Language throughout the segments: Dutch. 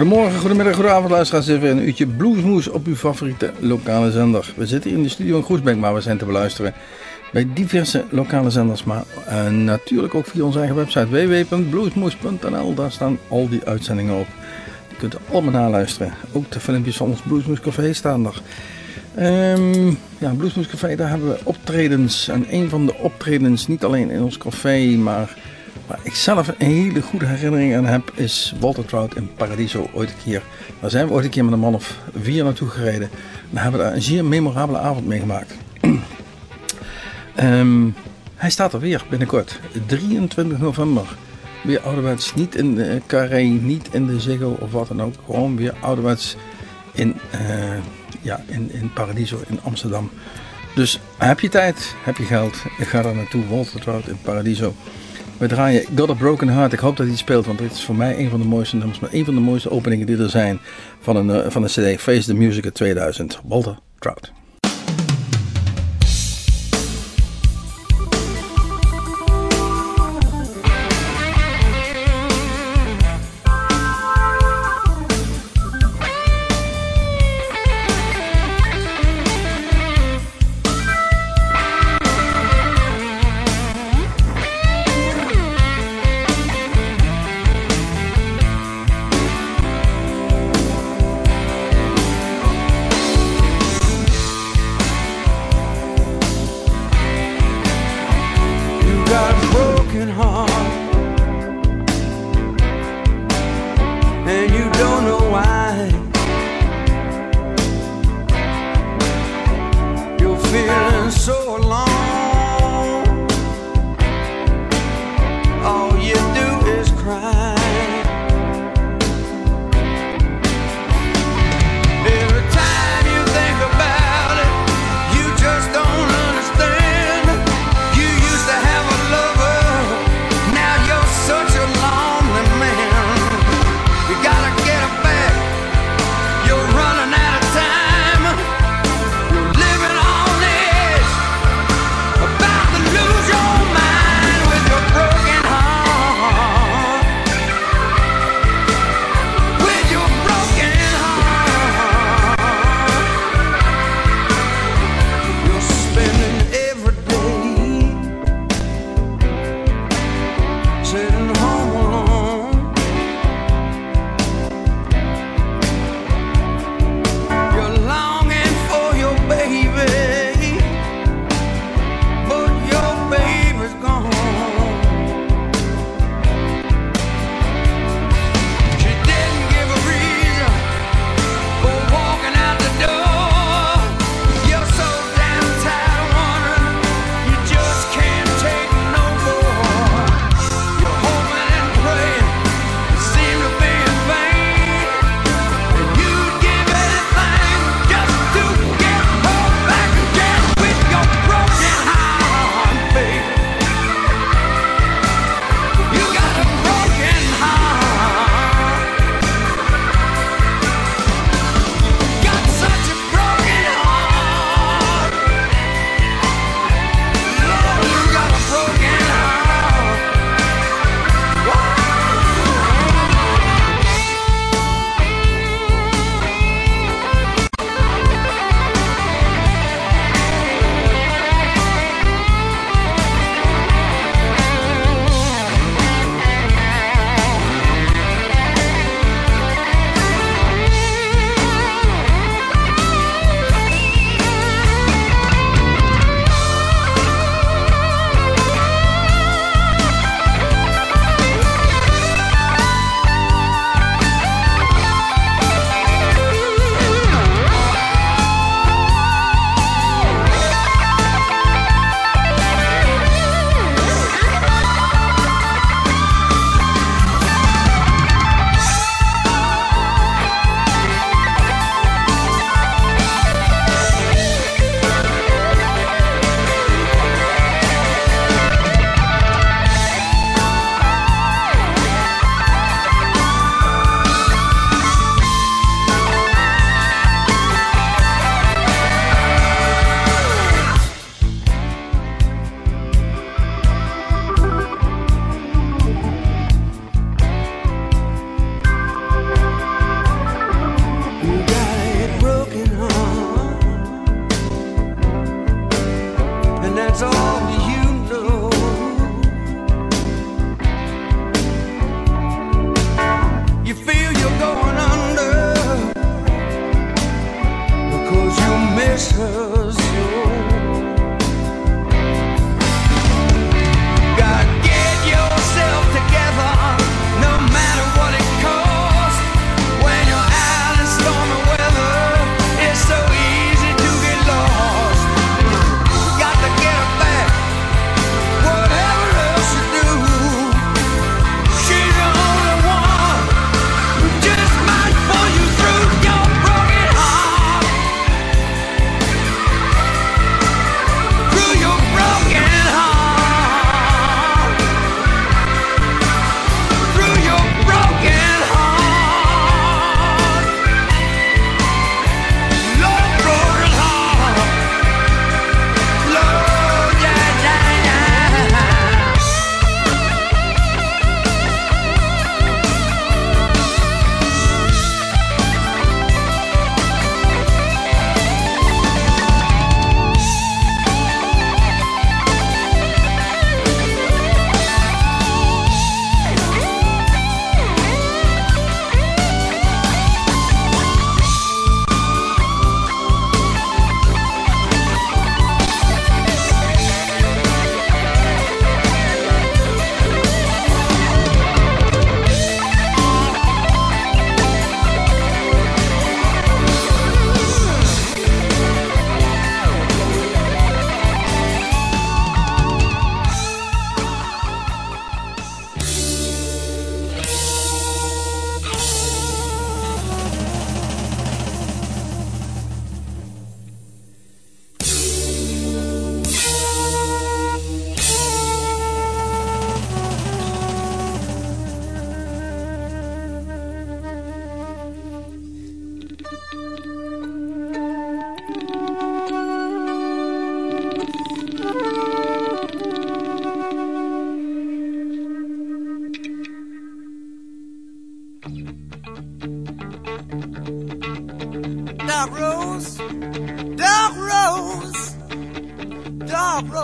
Goedemorgen, goedemiddag, goedenavond luisteraars. Even een uurtje bluesmoes op uw favoriete lokale zender. We zitten in de studio in Groesbeek, maar we zijn te beluisteren bij diverse lokale zenders. Maar uh, natuurlijk ook via onze eigen website www.bluesmoes.nl. Daar staan al die uitzendingen op. Je kunt allemaal naluisteren. Ook de filmpjes van ons Bluesmoes Café staan er. Um, ja, Bluesmoes Café, daar hebben we optredens. En een van de optredens, niet alleen in ons café, maar Waar ik zelf een hele goede herinnering aan heb, is Walter Trout in Paradiso ooit een keer. Daar zijn we ooit een keer met een man of vier naartoe gereden. En hebben we daar een zeer memorabele avond meegemaakt. um, hij staat er weer binnenkort, 23 november. Weer ouderwets, niet in de Carré, niet in de Ziggo of wat dan ook. Gewoon weer ouderwets in, uh, ja, in, in Paradiso in Amsterdam. Dus heb je tijd, heb je geld, ga daar naartoe. Walter Trout in Paradiso. We draaien God a Broken Heart. Ik hoop dat hij speelt, want dit is voor mij een van de mooiste maar een van de mooiste openingen die er zijn van een, uh, van een CD, Face the Music 2000. Walter Trout.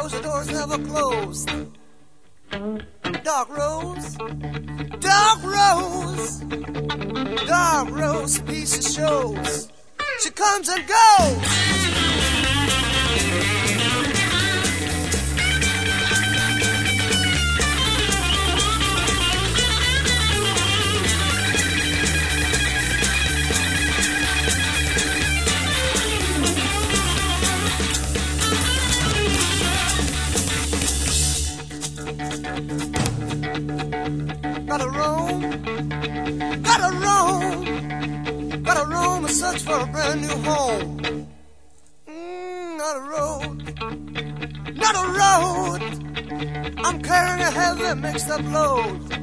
The door's never closed. Dark rose, dark rose, dark rose, piece of shows. She comes and goes. For a brand new home. Mm, not a road, not a road. I'm carrying a heavy mixed up load.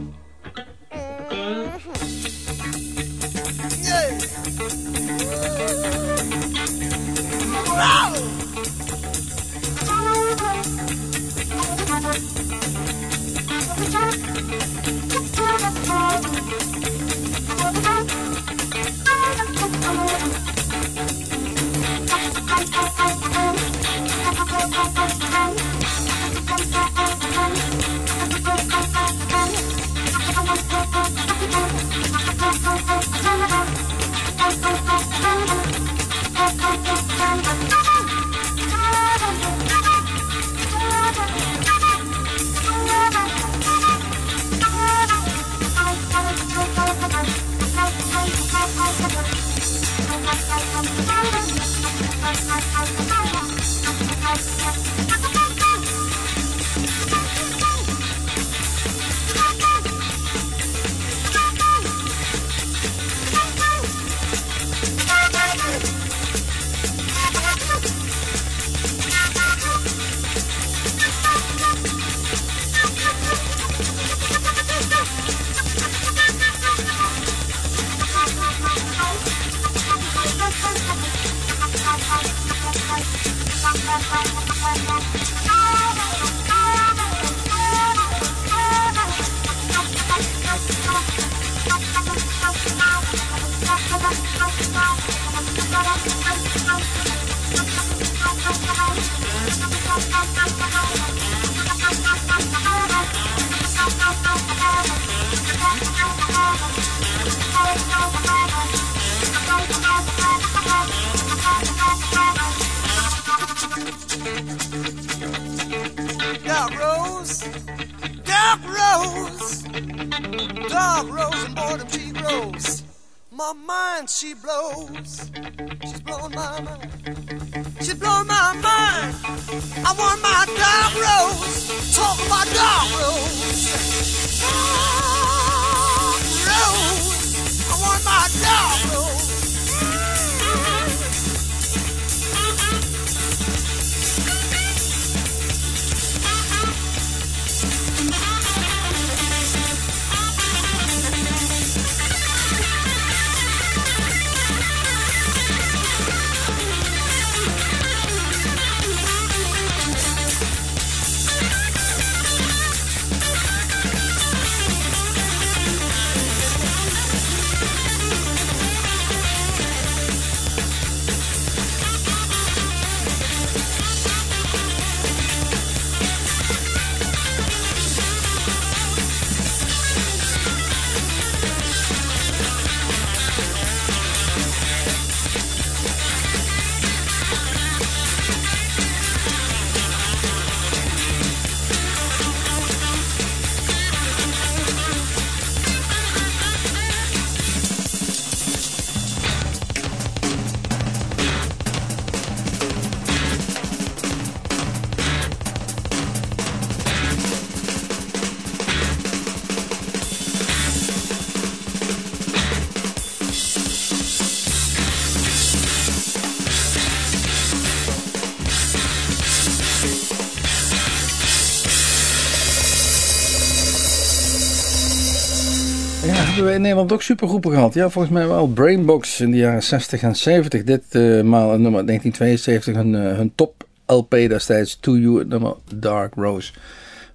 In Nederland ook supergroepen gehad? Ja, volgens mij wel. Brainbox in de jaren 60 en 70. Dit uh, nummer 1972, hun, uh, hun top LP destijds. To You, het nummer Dark Rose.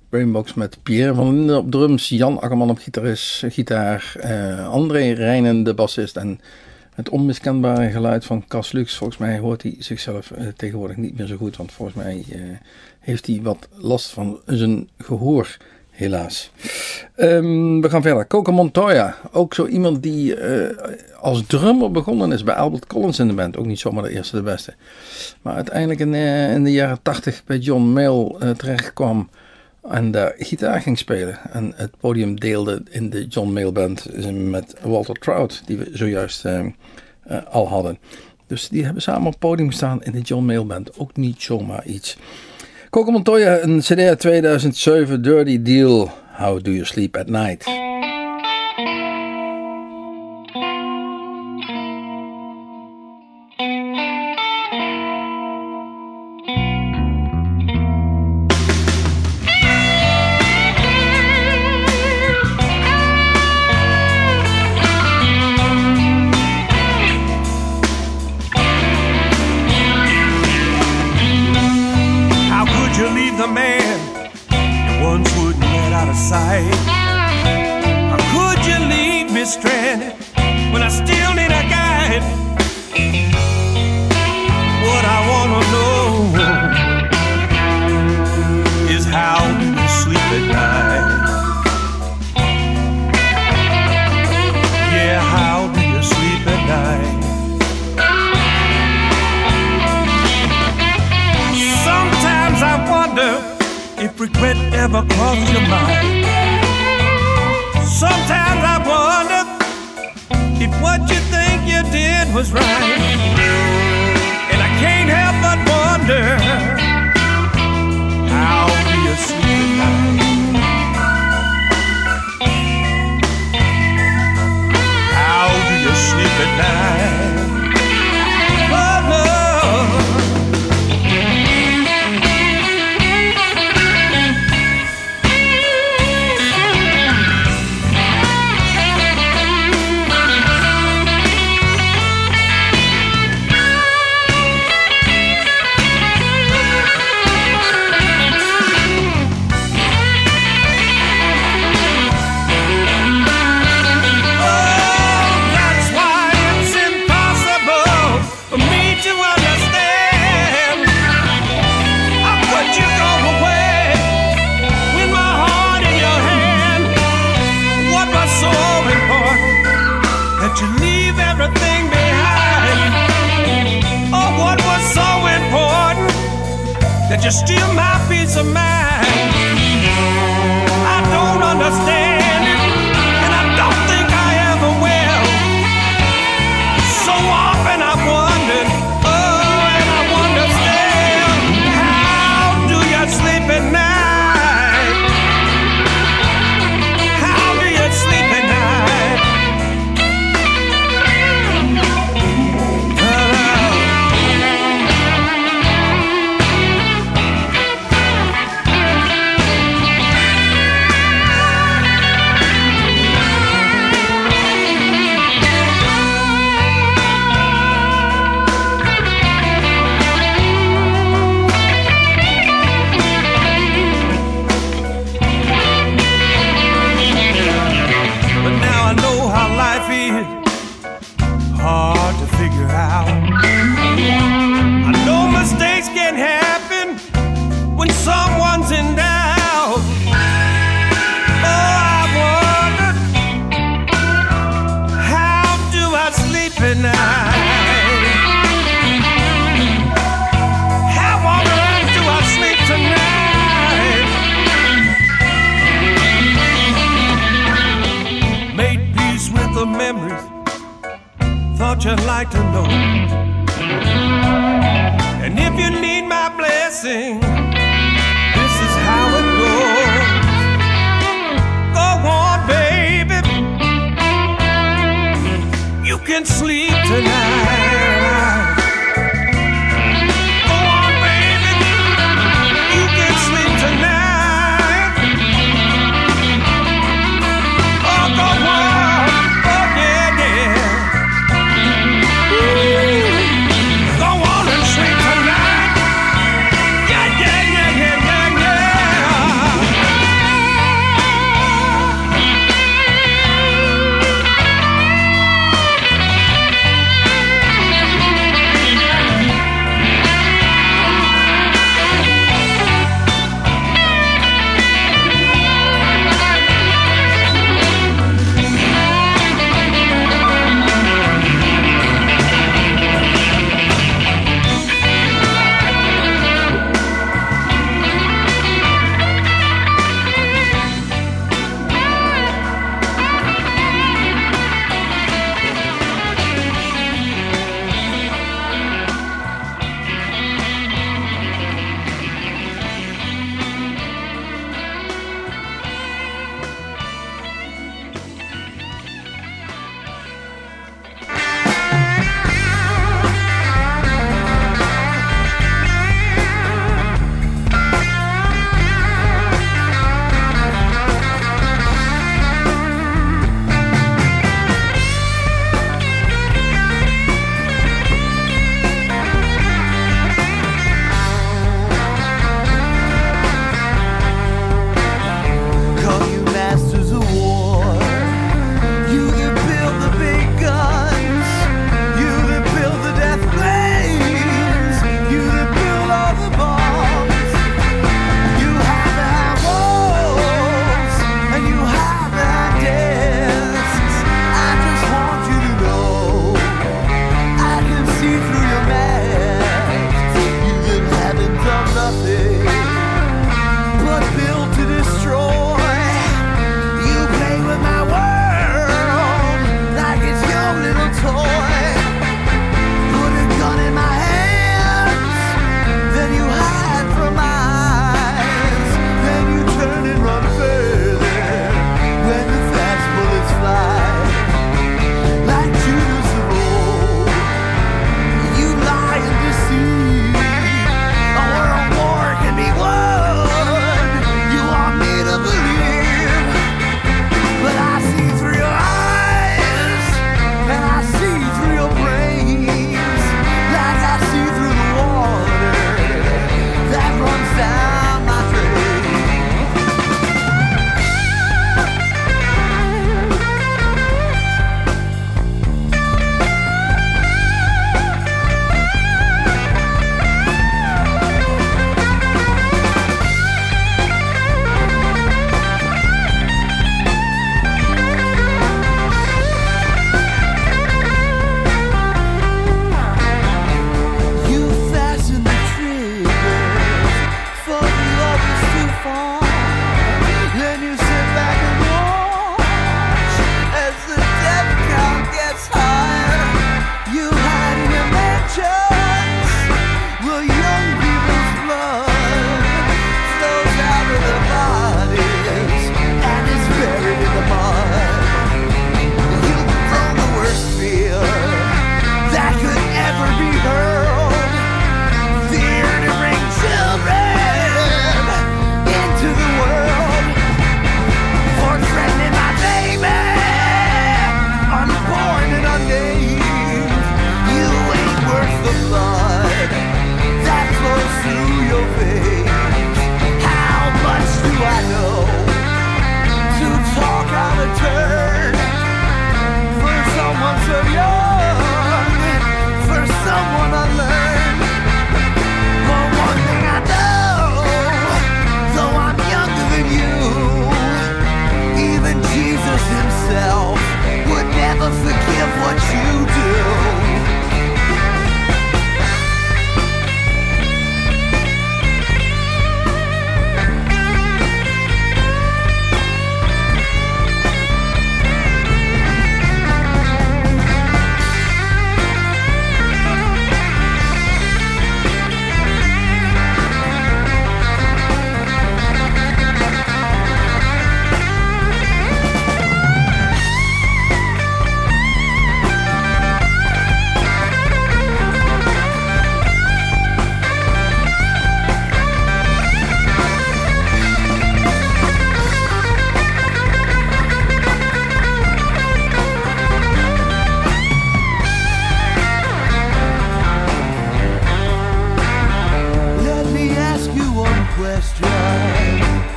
Brainbox met Pierre van Linden op drums, Jan Akkerman op gitaar, uh, André Rijnen de bassist en Het onmiskenbare geluid van Cas Lux. Volgens mij hoort hij zichzelf uh, tegenwoordig niet meer zo goed. Want volgens mij heeft hij wat last van zijn gehoor, helaas. Um, we gaan verder. Coco Montoya. Ook zo iemand die uh, als drummer begonnen is bij Albert Collins in de band. Ook niet zomaar de eerste de beste. Maar uiteindelijk in, in de jaren 80 bij John Mayall terecht kwam en daar gitaar ging spelen. En het podium deelde in de John Mayall Band met Walter Trout, die we zojuist uh, uh, al hadden. Dus die hebben samen op het podium gestaan in de John Mayall Band. Ook niet zomaar iets. Coco Montoya, een CD uit 2007, Dirty Deal. How do you sleep at night? thought you'd like to know. And if you need my blessing, this is how it goes. Go on, baby. You can sleep tonight.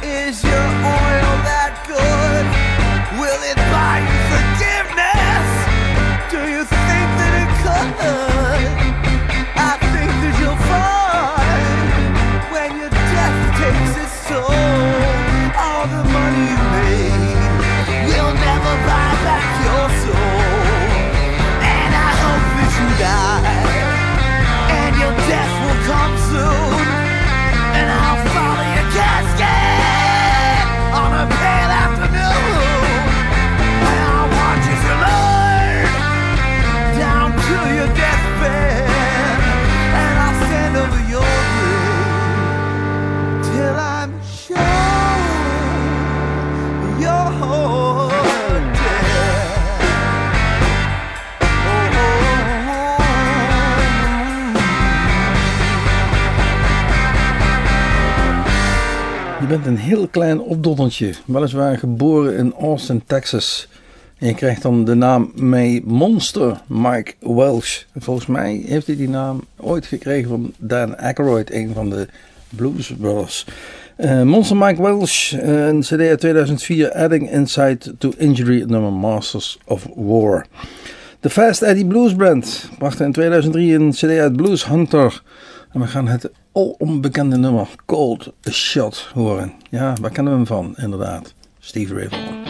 is your own. Bent een heel klein opdotteltje, weliswaar geboren in Austin, Texas. En je krijgt dan de naam May Monster Mike Welsh. Volgens mij heeft hij die naam ooit gekregen van Dan Aykroyd, een van de Blues Brothers. Uh, Monster Mike Welsh, een cd uit 2004, Adding Insight to Injury, nummer Masters of War. De Fast Eddie Blues Band bracht in 2003 een cd uit Blues Hunter... En we gaan het al onbekende nummer Cold Shot horen. Ja, waar kennen we hem van? Inderdaad, Steve Ray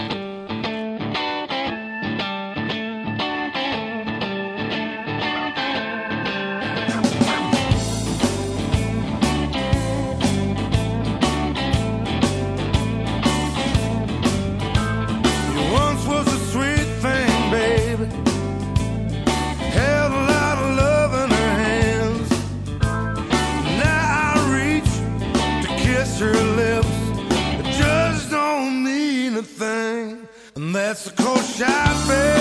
It's a cold shot, babe.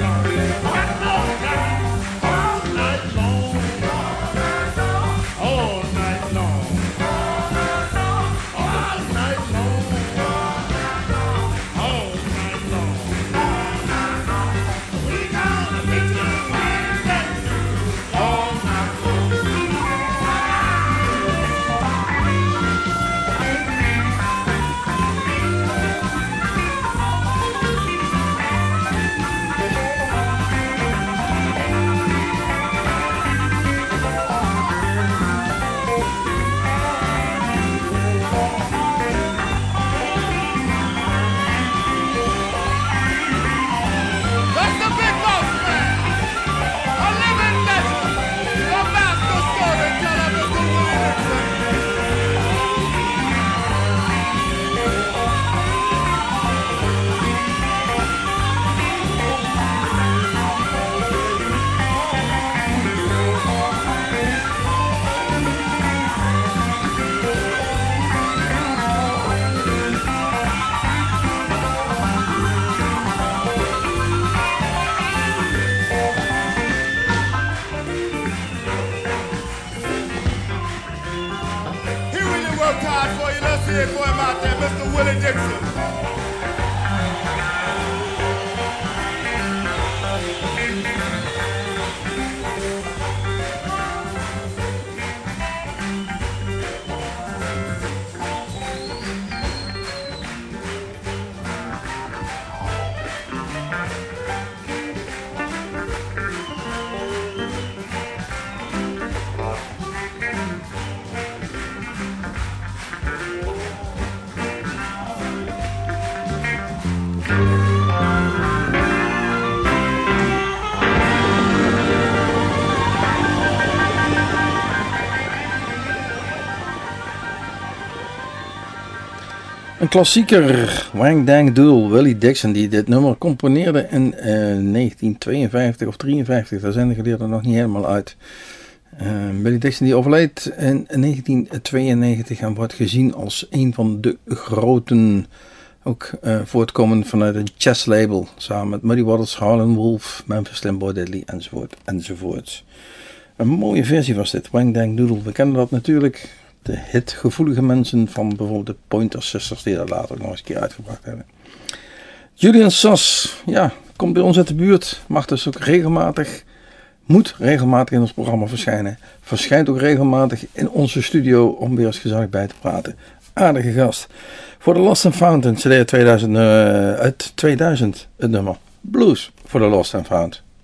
Yeah. Dixon. Een klassieker, Wang Dang Doodle, Willie Dixon, die dit nummer componeerde in eh, 1952 of 53. Daar zijn de geleerden nog niet helemaal uit. Uh, Willie Dixon die overleed in 1992 en wordt gezien als een van de groten, ook uh, voortkomend vanuit een chess label, samen met Muddy Waters, Harlan Wolf, Memphis Slim, Boy Diddley enzovoort enzovoort. Een mooie versie was dit, Wang Dang Doodle. We kennen dat natuurlijk de hitgevoelige mensen van bijvoorbeeld de Pointer Sisters die dat later nog eens een keer uitgebracht hebben. Julian Sass, ja, komt bij ons uit de buurt, mag dus ook regelmatig, moet regelmatig in ons programma verschijnen. Verschijnt ook regelmatig in onze studio om weer eens gezellig bij te praten. Aardige gast. Voor de Lost and Found, CD 2000, uh, uit 2000, het nummer. Blues voor de Lost and Found.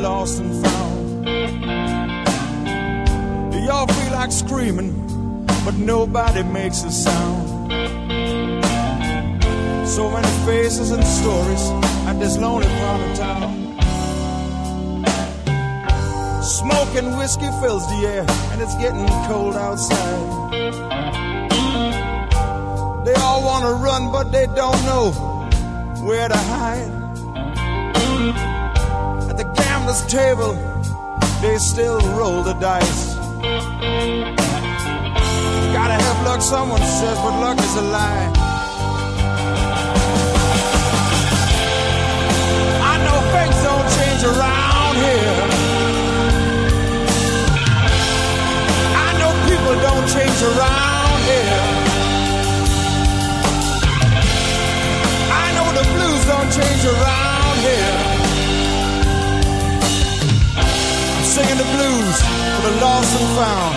Lost and found. Do y'all feel like screaming, but nobody makes a sound? So many faces and stories at this lonely part of town. Smoke and whiskey fills the air, and it's getting cold outside. They all want to run, but they don't know where to hide. Gambler's table, they still roll the dice. Gotta have luck, someone says, but luck is a lie. I know things don't change around here. I know people don't change around here. I know the blues don't change around here. Singing the blues for the lost and found.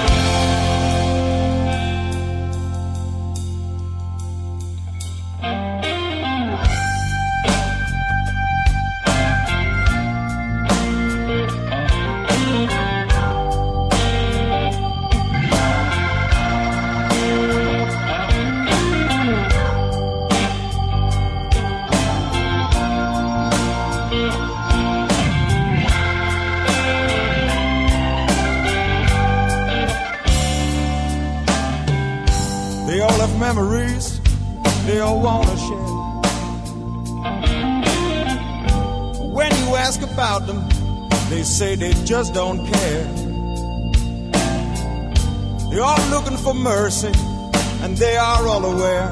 Say they just don't care. They're all looking for mercy, and they are all aware.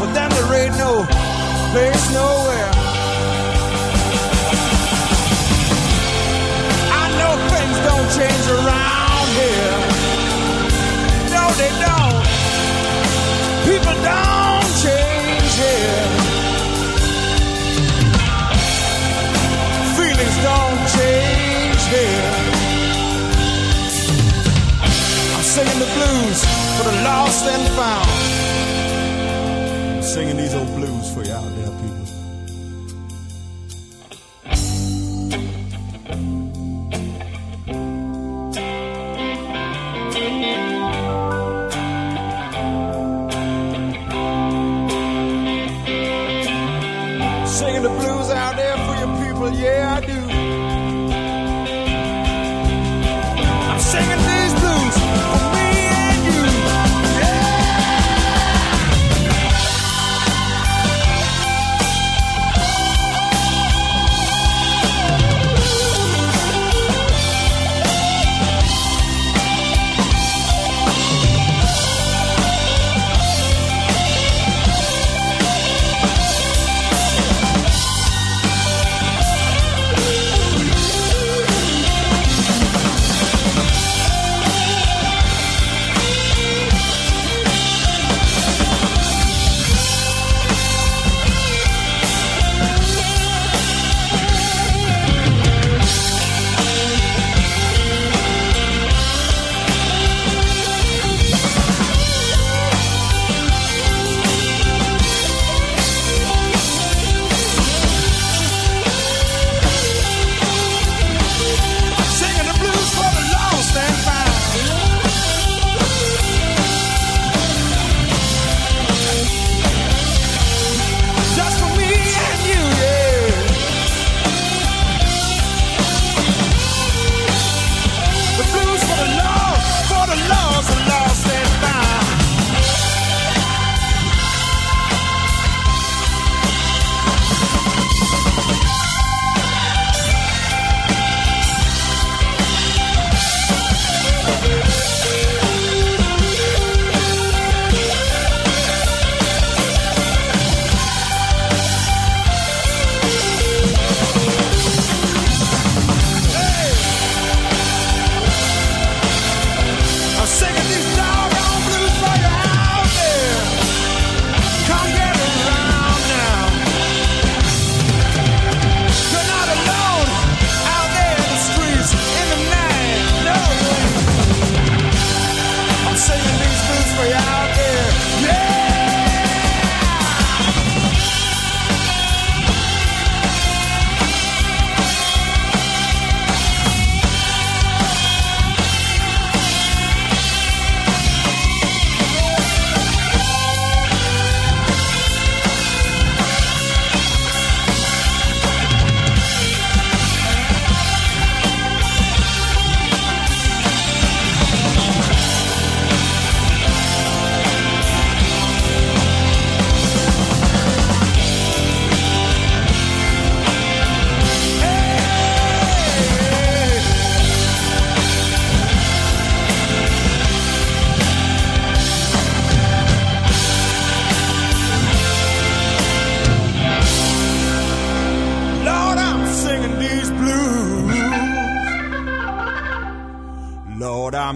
But then there ain't no place nowhere. I know things don't change around here No, they don't. People don't here. I'm singing the blues for the lost and found. I'm singing these old blues for you out there, people. yeah, I do.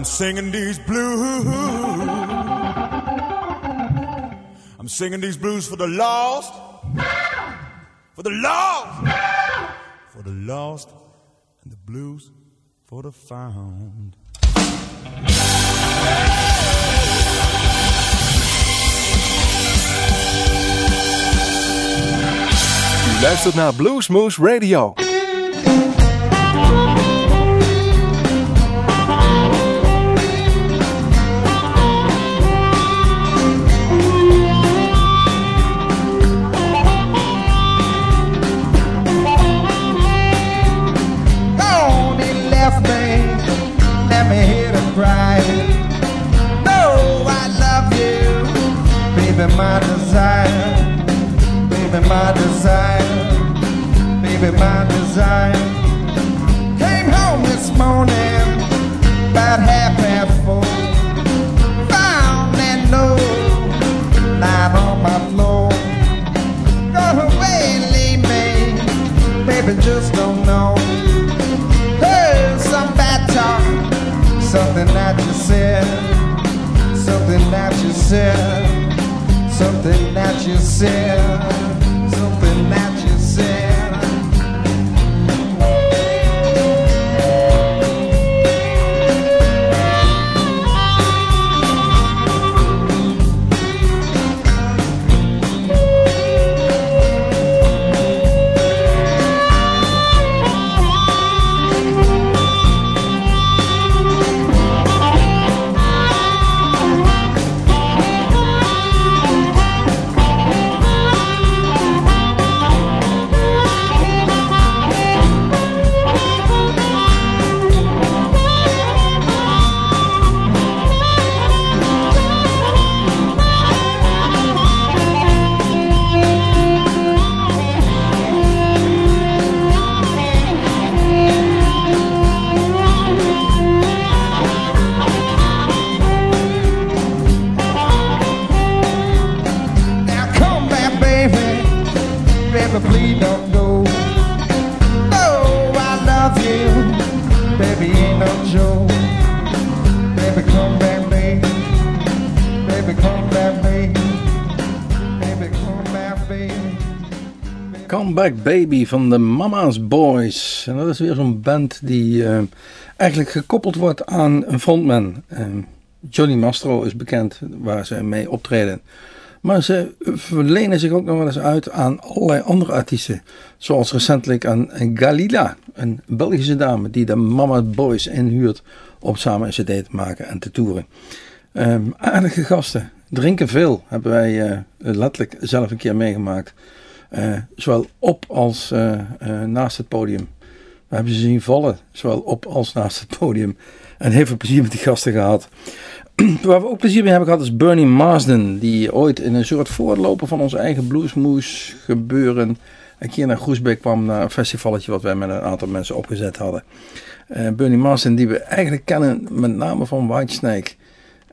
I'm singing these blues. I'm singing these blues for the lost, for the lost, for the lost, and the blues for the found. U luistert naar Bluesmoose Radio. Baby, my desire, baby, my desire, baby, my desire. Came home this morning, about half past four. Found that note lying on my floor. Go away leave me, baby, just don't know. Hey, some bad talk, something that you said, something that you said, something that you said, Comeback Baby van de Mama's Boys. En dat is weer zo'n band die eh, eigenlijk gekoppeld wordt aan een frontman. Eh, Johnny Mastro is bekend waar ze mee optreden. Maar ze verlenen zich ook nog wel eens uit aan allerlei andere artiesten. Zoals recentelijk aan Galila, een Belgische dame die de Mama's Boys inhuurt om samen een cd te maken en te toeren. Ehm, aardige gasten. Drinken veel hebben wij eh, letterlijk zelf een keer meegemaakt. Eh, zowel op als eh, eh, naast het podium. We hebben ze zien vallen, zowel op als naast het podium. En heel veel plezier met die gasten gehad. Waar we ook plezier mee hebben gehad is Bernie Marsden. Die ooit in een soort voorloper van ons eigen bluesmoes gebeuren. Een keer naar Groesbeek kwam naar een festivalletje wat wij met een aantal mensen opgezet hadden. Bernie Marsden die we eigenlijk kennen met name van Whitesnake.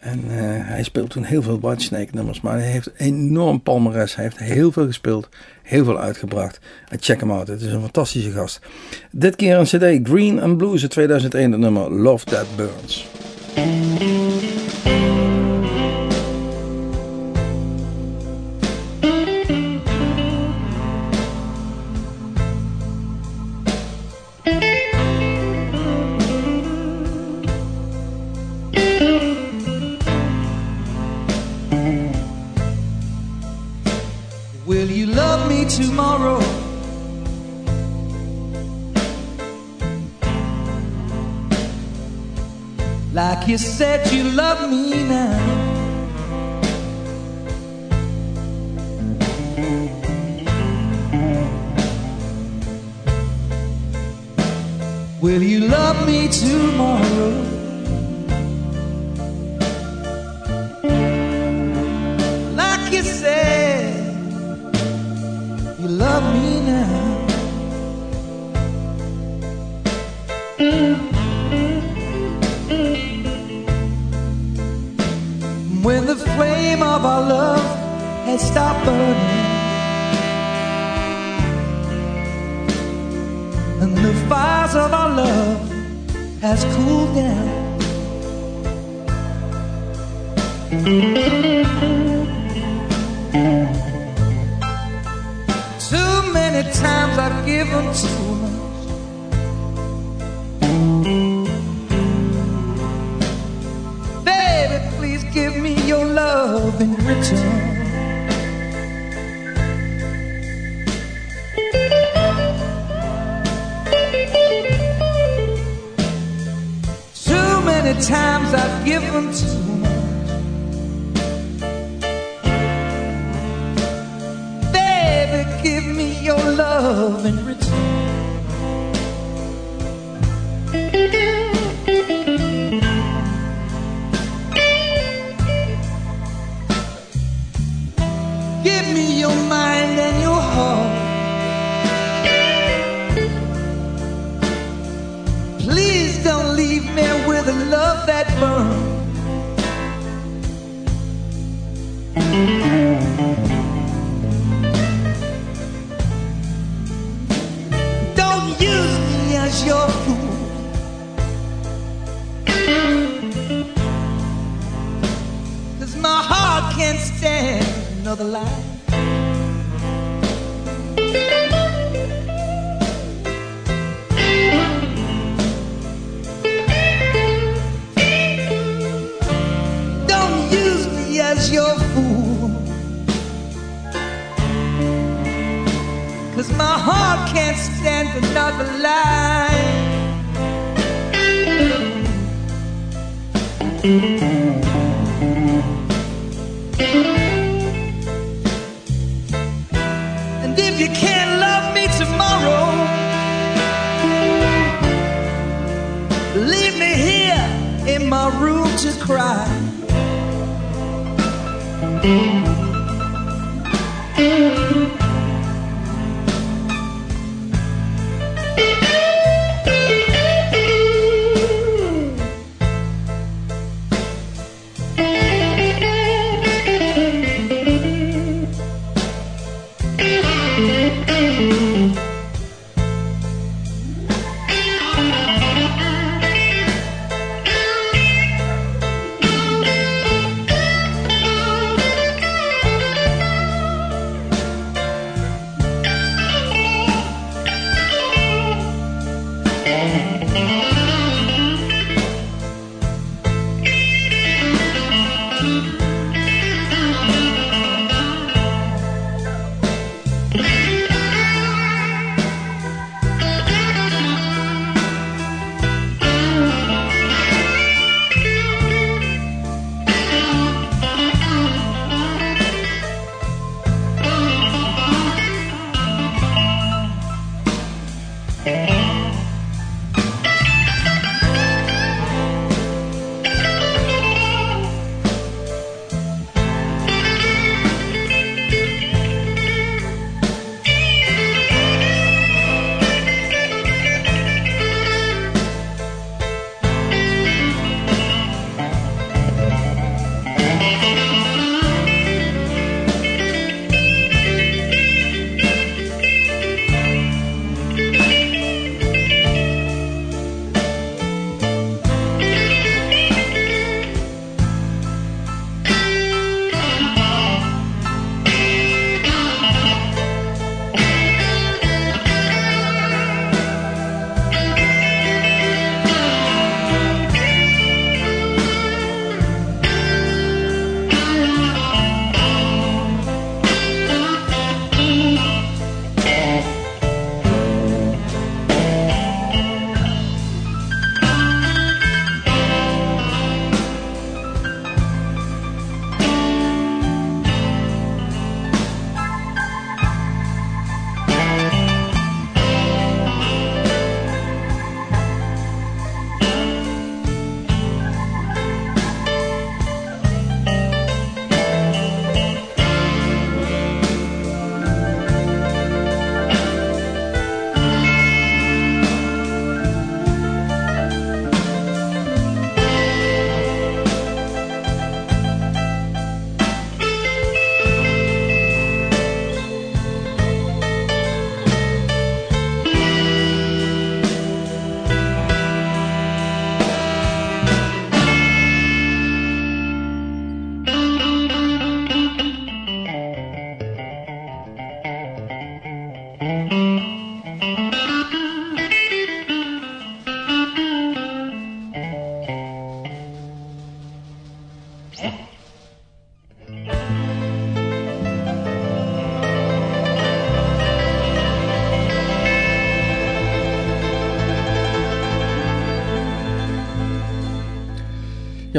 En eh, hij speelt toen heel veel Whitesnake nummers. Maar hij heeft enorm palmares. Hij heeft heel veel gespeeld. Heel veel uitgebracht. Check hem out. Het is een fantastische gast. Dit keer een cd Green and Blues uit 2001. Het nummer Love That Burns. You said you love me many times I've given too much. Baby, give me your love in return. Another lie. Don't use me as your fool. Cause my heart can't stand another lie. Cry.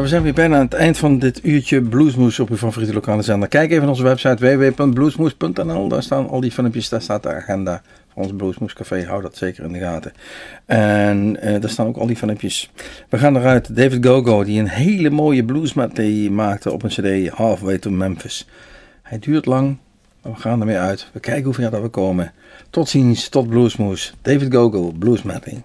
Zijn weer bijna aan het eind van dit uurtje Bluesmoes op uw favoriete lokale zender. Kijk even onze website www.bluesmoes.nl. Daar staan al die filmpjes, daar staat de agenda van ons Bluesmoes Café. Hou dat zeker in de gaten. En eh, daar staan ook al die filmpjes. We gaan eruit. David Gogo, die een hele mooie bluesmat maakte op een cd Halfway to Memphis. Hij duurt lang, maar we gaan ermee uit. We kijken hoe ver dat we komen. Tot ziens, tot Bluesmoes. David Gogo, Bluesmatting.